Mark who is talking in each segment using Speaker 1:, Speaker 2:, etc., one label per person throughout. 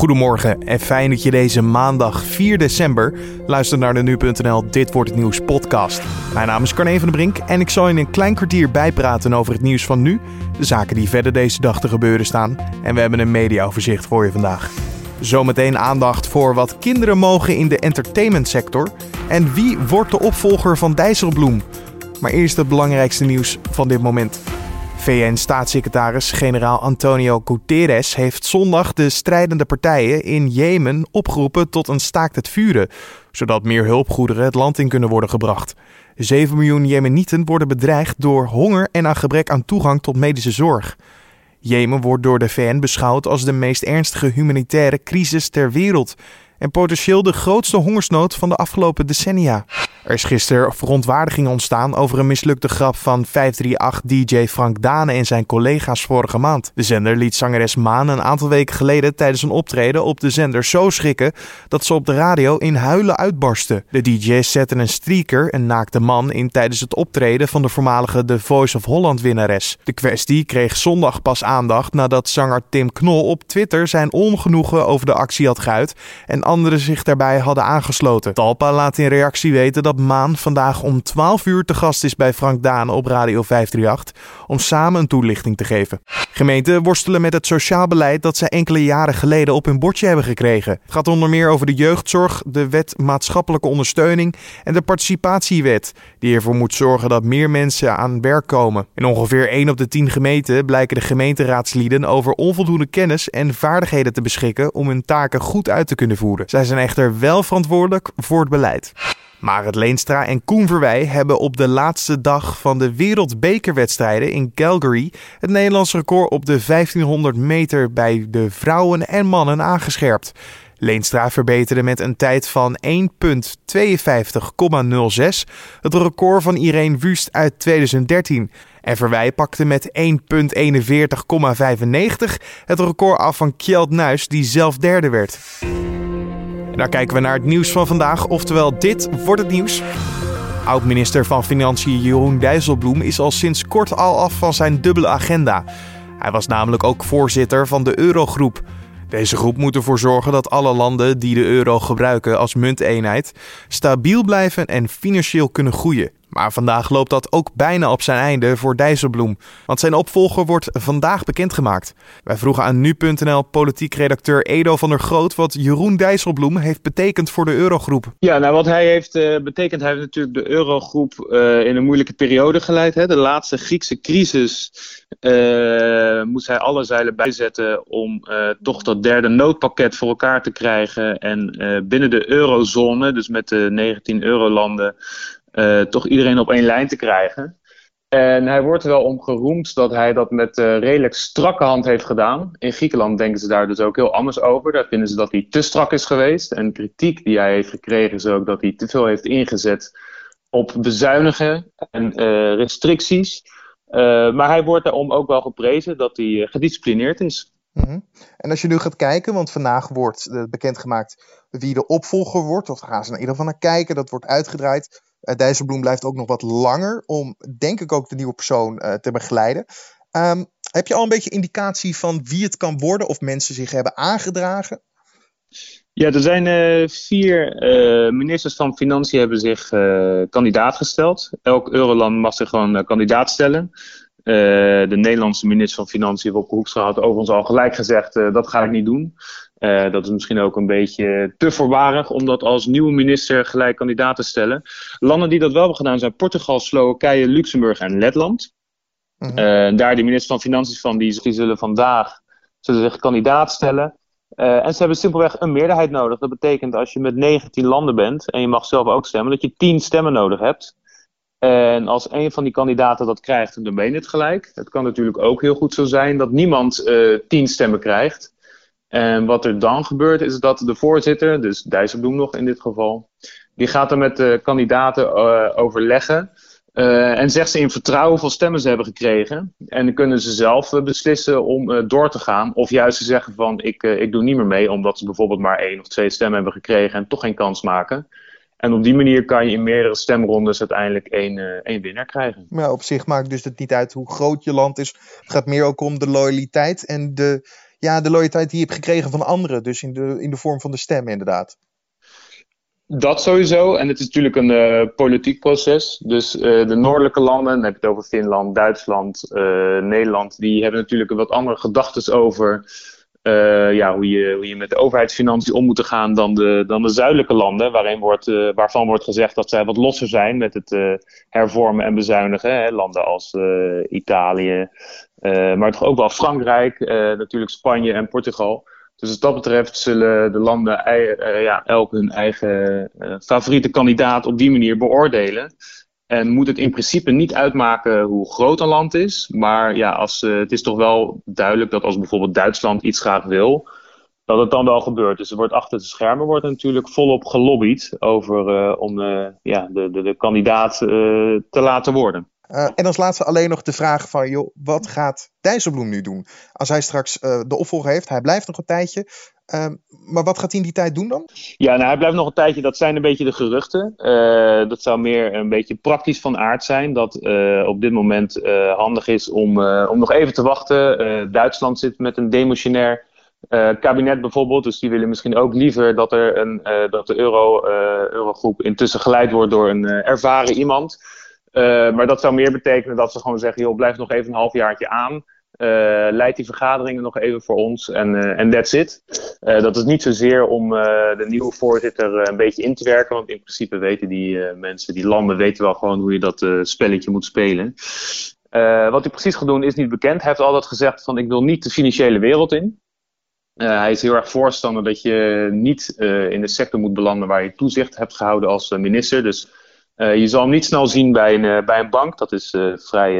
Speaker 1: Goedemorgen en fijn dat je deze maandag 4 december luistert naar de Nu.nl Dit Wordt Het Nieuws podcast. Mijn naam is Carne van der Brink en ik zal je in een klein kwartier bijpraten over het nieuws van nu, de zaken die verder deze dag te gebeuren staan en we hebben een mediaoverzicht voor je vandaag. Zometeen aandacht voor wat kinderen mogen in de entertainmentsector en wie wordt de opvolger van Dijsselbloem. Maar eerst het belangrijkste nieuws van dit moment. VN-staatssecretaris-generaal Antonio Guterres heeft zondag de strijdende partijen in Jemen opgeroepen tot een staakt het vuren, zodat meer hulpgoederen het land in kunnen worden gebracht. 7 miljoen Jemenieten worden bedreigd door honger en aan gebrek aan toegang tot medische zorg. Jemen wordt door de VN beschouwd als de meest ernstige humanitaire crisis ter wereld en potentieel de grootste hongersnood van de afgelopen decennia. Er is gisteren verontwaardiging ontstaan over een mislukte grap van 538-DJ Frank Dane en zijn collega's vorige maand. De zender liet zangeres Maan een aantal weken geleden tijdens een optreden op de zender zo schrikken dat ze op de radio in huilen uitbarstte. De DJ's zetten een streaker, een naakte man, in tijdens het optreden van de voormalige The Voice of Holland winnares. De kwestie kreeg zondag pas aandacht nadat zanger Tim Knol op Twitter zijn ongenoegen over de actie had geuit en anderen zich daarbij hadden aangesloten. Talpa laat in reactie weten dat Maan vandaag om 12 uur te gast is bij Frank Daan op Radio 538 om samen een toelichting te geven. Gemeenten worstelen met het sociaal beleid dat zij enkele jaren geleden op hun bordje hebben gekregen. Het gaat onder meer over de jeugdzorg, de wet maatschappelijke ondersteuning en de participatiewet, die ervoor moet zorgen dat meer mensen aan werk komen. In ongeveer 1 op de 10 gemeenten blijken de gemeenteraadsleden over onvoldoende kennis en vaardigheden te beschikken om hun taken goed uit te kunnen voeren. Zij zijn echter wel verantwoordelijk voor het beleid. Marit Leenstra en Koen Verwij hebben op de laatste dag van de wereldbekerwedstrijden in Calgary het Nederlands record op de 1500 meter bij de vrouwen en mannen aangescherpt. Leenstra verbeterde met een tijd van 1,52,06 het record van Irene Wust uit 2013. En Verwij pakte met 1,41,95 het record af van Kjeld Nuis, die zelf derde werd. Daar kijken we naar het nieuws van vandaag, oftewel dit wordt het nieuws. Oud-minister van Financiën Jeroen Dijsselbloem is al sinds kort al af van zijn dubbele agenda. Hij was namelijk ook voorzitter van de Eurogroep. Deze groep moet ervoor zorgen dat alle landen die de euro gebruiken als munteenheid stabiel blijven en financieel kunnen groeien. Maar vandaag loopt dat ook bijna op zijn einde voor Dijsselbloem. Want zijn opvolger wordt vandaag bekendgemaakt. Wij vroegen aan nu.nl politiek redacteur Edo van der Groot wat Jeroen Dijsselbloem heeft betekend voor de Eurogroep.
Speaker 2: Ja, nou wat hij heeft uh, betekend, hij heeft natuurlijk de Eurogroep uh, in een moeilijke periode geleid. Hè. De laatste Griekse crisis uh, moest hij alle zeilen bijzetten om toch dat derde noodpakket voor elkaar te krijgen. En binnen de eurozone, dus met de 19 eurolanden, uh, toch iedereen op één lijn te krijgen. En hij wordt er wel om geroemd dat hij dat met uh, redelijk strakke hand heeft gedaan. In Griekenland denken ze daar dus ook heel anders over. Daar vinden ze dat hij te strak is geweest. En kritiek die hij heeft gekregen is ook dat hij te veel heeft ingezet op bezuinigen en uh, restricties. maar hij wordt daarom ook wel geprezen dat hij gedisciplineerd is.
Speaker 1: -hmm. En als je nu gaat kijken, want vandaag wordt bekendgemaakt wie de opvolger wordt, of gaan ze in ieder geval naar kijken, dat wordt uitgedraaid. Uh, Dijsselbloem blijft ook nog wat langer om, denk ik, ook de nieuwe persoon uh, te begeleiden. Um, heb je al een beetje indicatie van wie het kan worden of mensen zich hebben aangedragen?
Speaker 2: Ja, er zijn uh, vier ministers van Financiën hebben zich kandidaat gesteld. Elk euroland mag zich gewoon kandidaat stellen. de Nederlandse minister van Financiën, Wopke Hoekstra, had overigens al gelijk gezegd: dat ga ik niet doen. Uh, dat is misschien ook een beetje te voorbarig om dat als nieuwe minister gelijk kandidaat te stellen. Landen die dat wel hebben gedaan zijn Portugal, Slowakije, Luxemburg en Letland. -hmm. uh, daar de minister van Financiën van, die, die zullen vandaag zullen zich kandidaat stellen. Uh, en ze hebben simpelweg een meerderheid nodig. Dat betekent als je met 19 landen bent en je mag zelf ook stemmen, dat je 10 stemmen nodig hebt. En als een van die kandidaten dat krijgt, dan ben je het gelijk. Het kan natuurlijk ook heel goed zo zijn dat niemand 10 stemmen krijgt. En wat er dan gebeurt is dat de voorzitter, dus Dijsselbloem nog in dit geval, die gaat dan met de kandidaten uh, overleggen. Uh, en zegt ze in vertrouwen hoeveel stemmen ze hebben gekregen. En dan kunnen ze zelf uh, beslissen om door te gaan. Of juist te zeggen van ik, ik doe niet meer mee. Omdat ze bijvoorbeeld maar één of twee stemmen hebben gekregen en toch geen kans maken. En op die manier kan je in meerdere stemrondes uiteindelijk één, één winnaar krijgen.
Speaker 1: Maar op zich maakt dus het niet uit hoe groot je land is. Het gaat meer ook om de loyaliteit en de
Speaker 3: ja, de loyaliteit die je hebt gekregen van anderen. Dus in de, in de vorm van de stem, inderdaad.
Speaker 2: Dat sowieso. En het is natuurlijk een uh, politiek proces. Dus uh, de noordelijke landen, dan heb je het over Finland, Duitsland, uh, Nederland, die hebben natuurlijk wat andere gedachten over ja, hoe, je, hoe je met de overheidsfinanciën om moet gaan dan de, dan de zuidelijke landen, waarin wordt, waarvan wordt gezegd dat zij wat losser zijn met het hervormen en bezuinigen. Hè? Landen als Italië, maar toch ook wel Frankrijk, natuurlijk Spanje en Portugal. Dus wat dat betreft zullen de landen uh, ja, elk hun eigen favoriete kandidaat op die manier beoordelen. En moet het in principe niet uitmaken hoe groot een land is. Maar ja, als, het is toch wel duidelijk dat als bijvoorbeeld Duitsland iets graag wil, dat het dan wel gebeurt. Dus er wordt achter de schermen wordt natuurlijk volop gelobbyd over, om ja, de, de, de kandidaat te laten worden.
Speaker 3: Uh, en als laatste alleen nog de vraag van, joh, wat gaat Dijsselbloem nu doen? Als hij straks uh, de opvolger heeft, hij blijft nog een tijdje. Uh, maar wat gaat hij in die tijd doen dan?
Speaker 2: Ja, nou, hij blijft nog een tijdje. Dat zijn een beetje de geruchten. Uh, dat zou meer een beetje praktisch van aard zijn. Dat op dit moment handig is om, om nog even te wachten. Duitsland zit met een demotionair kabinet bijvoorbeeld. Dus die willen misschien ook liever dat, er een, dat de euro, eurogroep intussen geleid wordt door een ervaren iemand. Uh, maar dat zou meer betekenen dat ze gewoon zeggen: joh, blijf nog even een halfjaartje aan. Uh, leid die vergaderingen nog even voor ons en uh, that's it. dat is niet zozeer om de nieuwe voorzitter een beetje in te werken, want in principe weten die mensen, die landen, weten wel gewoon hoe je dat spelletje moet spelen. wat hij precies gaat doen is niet bekend. Hij heeft altijd gezegd: van ik wil niet de financiële wereld in. hij is heel erg voorstander dat je niet in de sector moet belanden waar je toezicht hebt gehouden als minister. Dus uh, je zal hem niet snel zien bij een, uh, bij een bank. Dat is, uh, vrij,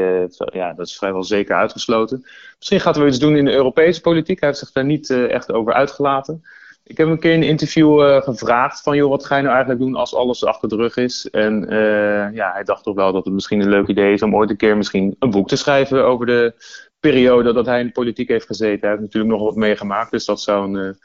Speaker 2: ja, dat is vrijwel zeker uitgesloten. Misschien gaat hij wel iets doen in de Europese politiek. Hij heeft zich daar niet echt over uitgelaten. Ik heb hem een keer in een interview gevraagd van... joh, wat ga je nou eigenlijk doen als alles achter de rug is? En ja, hij dacht toch wel dat het misschien een leuk idee is... om ooit een keer misschien een boek te schrijven over de periode dat hij in de politiek heeft gezeten. Hij heeft natuurlijk nog wat meegemaakt, dus dat zou een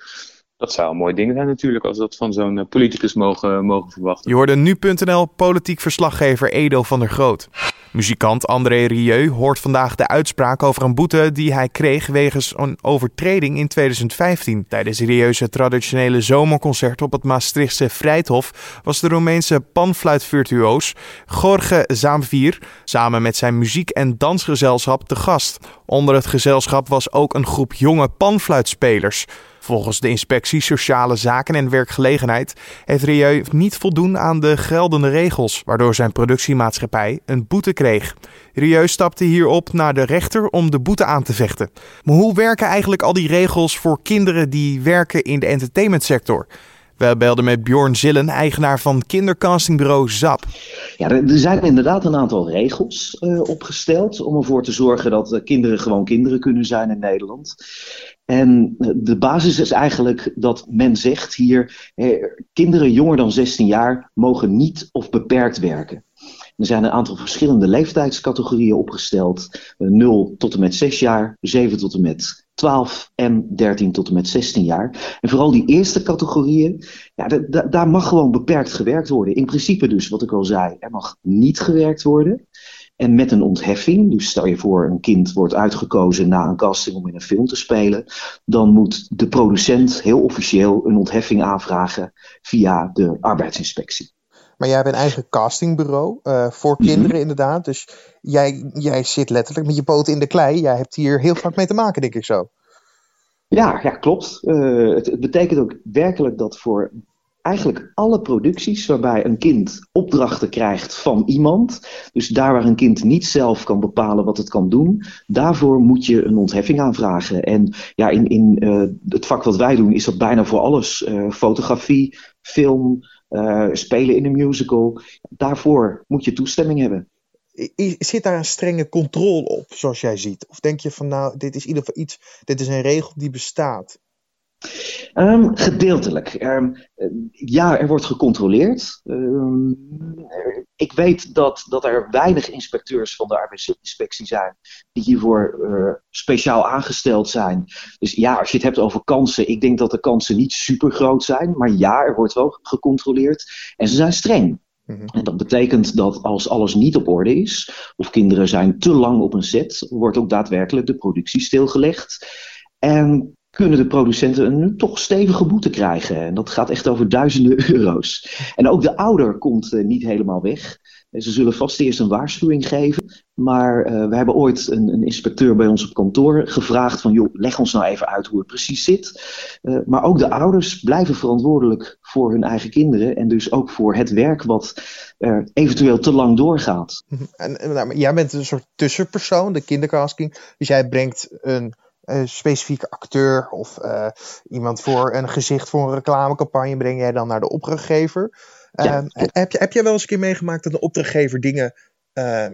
Speaker 2: dat zou een mooi ding zijn natuurlijk als we dat van zo'n eh, politicus mogen, mogen verwachten.
Speaker 1: Je hoorde nu.nl politiek verslaggever Edo van der Groot. Muzikant André Rieu hoort vandaag de uitspraak over een boete die hij kreeg wegens een overtreding in 2015. Tijdens Rieu's traditionele zomerconcert op het Maastrichtse Vrijthof was de Roemeense panfluitvirtuoos Jorge Zamvier samen met zijn muziek- en dansgezelschap te gast. Onder het gezelschap was ook een groep jonge panfluitspelers. Volgens de inspectie Sociale Zaken en Werkgelegenheid heeft Rieu niet voldoen aan de geldende regels, waardoor zijn productiemaatschappij een boete kreeg. Rieu stapte hierop naar de rechter om de boete aan te vechten. Maar hoe werken eigenlijk al die regels voor kinderen die werken in de entertainmentsector? We belden met Bjorn Zillen, eigenaar van kindercastingbureau ZAP.
Speaker 4: Ja, er zijn inderdaad een aantal regels uh, opgesteld om ervoor te zorgen dat uh, kinderen gewoon kinderen kunnen zijn in Nederland. En uh, de basis is eigenlijk dat men zegt hier, kinderen jonger dan 16 jaar mogen niet of beperkt werken. Er zijn een aantal verschillende leeftijdscategorieën opgesteld. 0 tot en met 6 jaar, 7 tot en met 12 en 13 tot en met 16 jaar. En vooral die eerste categorieën, ja, daar mag gewoon beperkt gewerkt worden. In principe dus, wat ik al zei, er mag niet gewerkt worden. En met een ontheffing, dus stel je voor een kind wordt uitgekozen na een casting om in een film te spelen, dan moet de producent heel officieel een ontheffing aanvragen via de arbeidsinspectie.
Speaker 3: Maar jij hebt een eigen castingbureau uh, voor mhm. kinderen inderdaad. Dus jij, jij zit letterlijk met je poten in de klei. Jij hebt hier heel vaak mee te maken, denk ik zo.
Speaker 4: Ja, ja klopt. Uh, het, het, betekent ook werkelijk dat voor eigenlijk alle producties waarbij een kind opdrachten krijgt van iemand, dus daar waar een kind niet zelf kan bepalen wat het kan doen, daarvoor moet je een ontheffing aanvragen. En ja, in, in uh, het vak wat wij doen is dat bijna voor alles. fotografie, film, uh, spelen in een musical. Daarvoor moet je toestemming hebben.
Speaker 3: Zit daar een strenge controle op, zoals jij ziet? Of denk je van nou, dit is in ieder geval iets, dit is een regel die bestaat?
Speaker 4: Um, gedeeltelijk. Um, ja, er wordt gecontroleerd. Um, ik weet dat, dat er weinig inspecteurs van de arbeidsinspectie zijn die hiervoor uh, speciaal aangesteld zijn. Dus ja, als je het hebt over kansen, ik denk dat de kansen niet super groot zijn. Maar ja, er wordt wel gecontroleerd en ze zijn streng. Mhm. En dat betekent dat als alles niet op orde is, of kinderen zijn te lang op een set, wordt ook daadwerkelijk de productie stilgelegd. En kunnen de producenten een toch stevige boete krijgen. En dat gaat echt over duizenden euro's. En ook de ouder komt uh, niet helemaal weg. Ze zullen vast eerst een waarschuwing geven. Maar uh, we hebben ooit een, een, inspecteur bij ons op kantoor gevraagd van... joh, leg ons nou even uit hoe het precies zit. Uh, maar ook de ouders blijven verantwoordelijk voor hun eigen kinderen... en dus ook voor het werk wat er eventueel te lang doorgaat.
Speaker 3: En, en nou, jij bent een soort tussenpersoon, de kindercasting. Dus jij brengt een specifieke acteur of uh, iemand voor een gezicht voor een reclamecampagne breng jij dan naar de opdrachtgever. Ja. Uh, heb, je, heb jij wel eens een keer meegemaakt dat een opdrachtgever dingen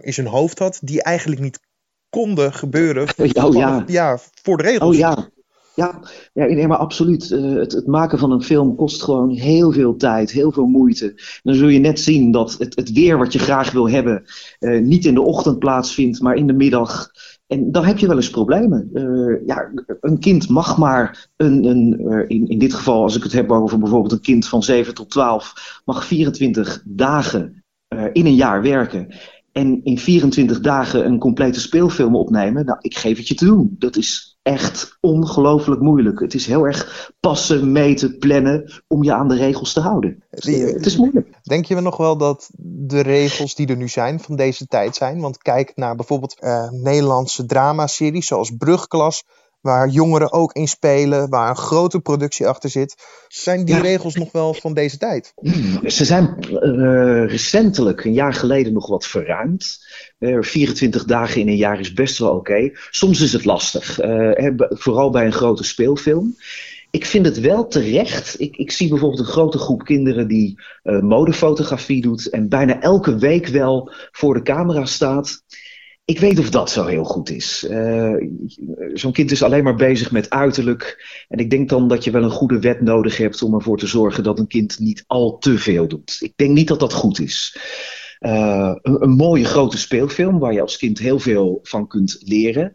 Speaker 3: in zijn hoofd had die eigenlijk niet konden gebeuren
Speaker 4: oh, ja.
Speaker 3: ja, voor de regels?
Speaker 4: Oh ja, ja, ja nee, maar absoluut. Uh, het, het, maken van een film kost gewoon heel veel tijd, heel veel moeite. Dan zul je net zien dat het, het weer wat je graag wil hebben uh, niet in de ochtend plaatsvindt, maar in de middag. En dan heb je wel eens problemen. Uh, ja, een kind mag maar, een, een, in, in dit geval als ik het heb over bijvoorbeeld een kind van 7 tot 12, mag 24 dagen in een jaar werken. En in 24 dagen een complete speelfilm opnemen, nou, ik geef het je te doen. Dat is echt ongelooflijk moeilijk. Het is heel erg passen, meten, plannen om je aan de regels te houden. het is moeilijk.
Speaker 3: Denk je nog wel dat de regels die er nu zijn van deze tijd zijn? Want kijk naar bijvoorbeeld uh, Nederlandse dramaseries zoals Brugklas waar jongeren ook in spelen, waar een grote productie achter zit. Zijn die regels nog wel van deze tijd?
Speaker 4: Ze zijn uh, recentelijk, een jaar geleden, nog wat verruimd. Uh, 24 dagen in een jaar is best wel oké. Soms is het lastig, uh, vooral bij een grote speelfilm. Ik vind het wel terecht. Ik, ik zie bijvoorbeeld een grote groep kinderen die uh, modefotografie doet en bijna elke week wel voor de camera staat. Ik weet of dat zo heel goed is. Uh, Zo'n kind is alleen maar bezig met uiterlijk. En ik denk dan dat je wel een goede wet nodig hebt om ervoor te zorgen dat een kind niet al te veel doet. Ik denk niet dat dat goed is. Uh, een, mooie grote speelfilm waar je als kind heel veel van kunt leren.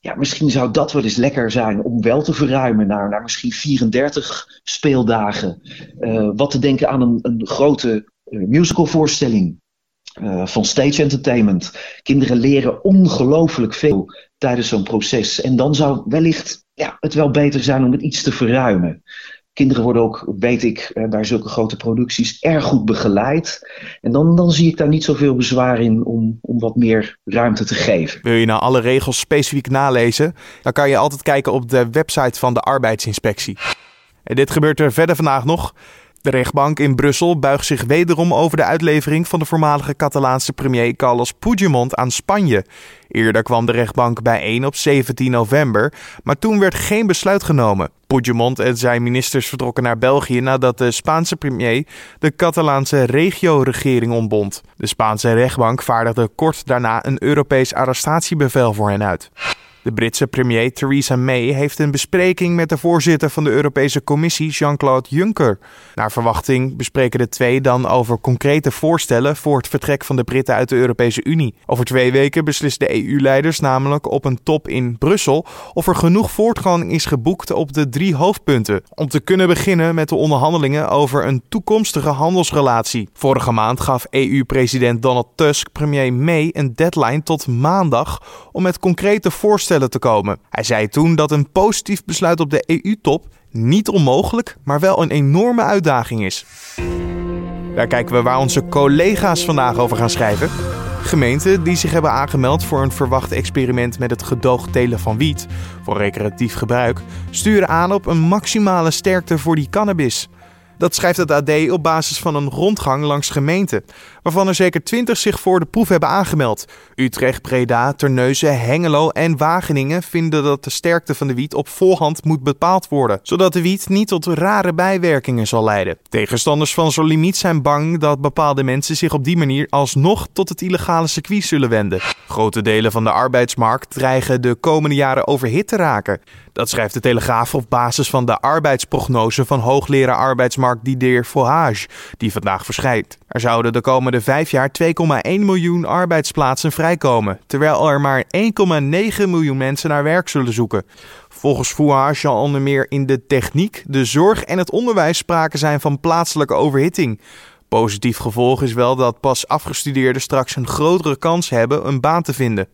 Speaker 4: Ja, misschien zou dat wel eens lekker zijn om wel te verruimen naar, naar misschien 34 speeldagen. Uh, wat te denken aan een, een grote musicalvoorstelling. Uh, van stage entertainment. Kinderen leren ongelooflijk veel tijdens zo'n proces. En dan zou wellicht ja, het wel beter zijn om het iets te verruimen. Kinderen worden ook, weet ik, uh, bij zulke grote producties erg goed begeleid. En dan, dan zie ik daar niet zoveel bezwaar in om, om wat meer ruimte te geven.
Speaker 1: Wil je nou alle regels specifiek nalezen? Dan kan je altijd kijken op de website van de arbeidsinspectie. En dit gebeurt er verder vandaag nog. De rechtbank in Brussel buigt zich wederom over de uitlevering van de voormalige Catalaanse premier Carlos Puigdemont aan Spanje. Eerder kwam de rechtbank bijeen op 17 november, maar toen werd geen besluit genomen. Puigdemont en zijn ministers vertrokken naar België nadat de Spaanse premier de Catalaanse regio-regering ontbond. De Spaanse rechtbank vaardigde kort daarna een Europees arrestatiebevel voor hen uit. De Britse premier Theresa May heeft een bespreking met de voorzitter van de Europese Commissie, Jean-Claude Juncker. Naar verwachting bespreken de twee dan over concrete voorstellen voor het vertrek van de Britten uit de Europese Unie. Over twee weken beslissen de EU-leiders namelijk op een top in Brussel of er genoeg voortgang is geboekt op de drie hoofdpunten. Om te kunnen beginnen met de onderhandelingen over een toekomstige handelsrelatie. Vorige maand gaf EU-president Donald Tusk premier May een deadline tot maandag om met concrete voorstellen te komen. Hij zei toen dat een positief besluit op de EU-top niet onmogelijk, maar wel een enorme uitdaging is. Daar kijken we waar onze collega's vandaag over gaan schrijven. Gemeenten die zich hebben aangemeld voor een verwacht experiment met het gedoogd telen van wiet voor recreatief gebruik, sturen aan op een maximale sterkte voor die cannabis. Dat schrijft het AD op basis van een rondgang langs gemeenten, waarvan er zeker 20 zich voor de proef hebben aangemeld. Utrecht, Breda, Terneuzen, Hengelo en Wageningen vinden dat de sterkte van de wiet op voorhand moet bepaald worden, zodat de wiet niet tot rare bijwerkingen zal leiden. Tegenstanders van zo'n limiet zijn bang dat bepaalde mensen zich op die manier alsnog tot het illegale circuit zullen wenden. Grote delen van de arbeidsmarkt dreigen de komende jaren overhit te raken. Dat schrijft de Telegraaf op basis van de arbeidsprognose van hoogleraar arbeidsmarkt Didier Faurage, die vandaag verschijnt. Er zouden de komende vijf jaar 2,1 miljoen arbeidsplaatsen vrijkomen, terwijl er maar 1,9 miljoen mensen naar werk zullen zoeken. Volgens Faurage zal onder meer in de techniek, de zorg en het onderwijs sprake zijn van plaatselijke overhitting. Positief gevolg is wel dat pas afgestudeerden straks een grotere kans hebben een baan te vinden.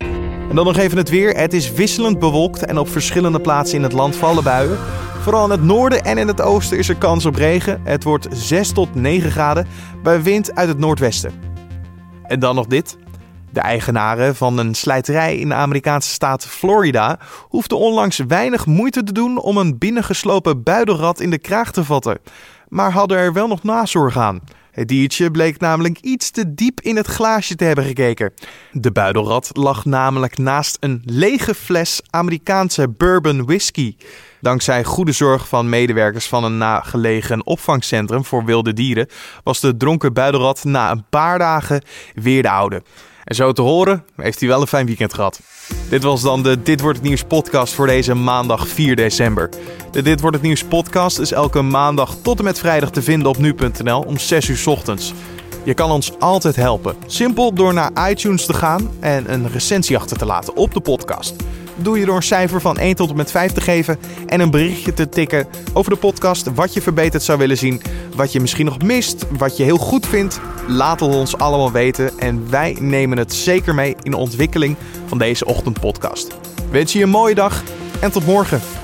Speaker 1: En dan nog even het weer. Het is wisselend bewolkt en op verschillende plaatsen in het land vallen buien. Vooral in het noorden en in het oosten is er kans op regen. Het wordt 6 tot 9 graden bij wind uit het noordwesten. En dan nog dit. De eigenaren van een slijterij in de Amerikaanse staat Florida hoefden onlangs weinig moeite te doen om een binnengeslopen buidelrat in de kraag te vatten, maar hadden er wel nog nazorg aan. Het diertje bleek namelijk iets te diep in het glaasje te hebben gekeken. De buidelrat lag namelijk naast een lege fles Amerikaanse bourbon whisky. Dankzij goede zorg van medewerkers van een nagelegen opvangcentrum voor wilde dieren was de dronken buidelrat na een paar dagen weer de oude. En zo te horen heeft hij wel een fijn weekend gehad. Dit was dan de Dit Wordt Het Nieuws podcast voor deze maandag 4 december. De Dit Wordt Het Nieuws podcast is elke maandag tot en met vrijdag te vinden op nu.nl om 6 uur ochtends. Je kan ons altijd helpen. Simpel door naar iTunes te gaan en een recensie achter te laten op de podcast doe je door een cijfer van 1 tot en met 5 te geven en een berichtje te tikken over de podcast, wat je verbeterd zou willen zien, wat je misschien nog mist, wat je heel goed vindt. Laat het ons allemaal weten en wij nemen het zeker mee in de ontwikkeling van deze ochtendpodcast. Wens je een mooie dag en tot morgen.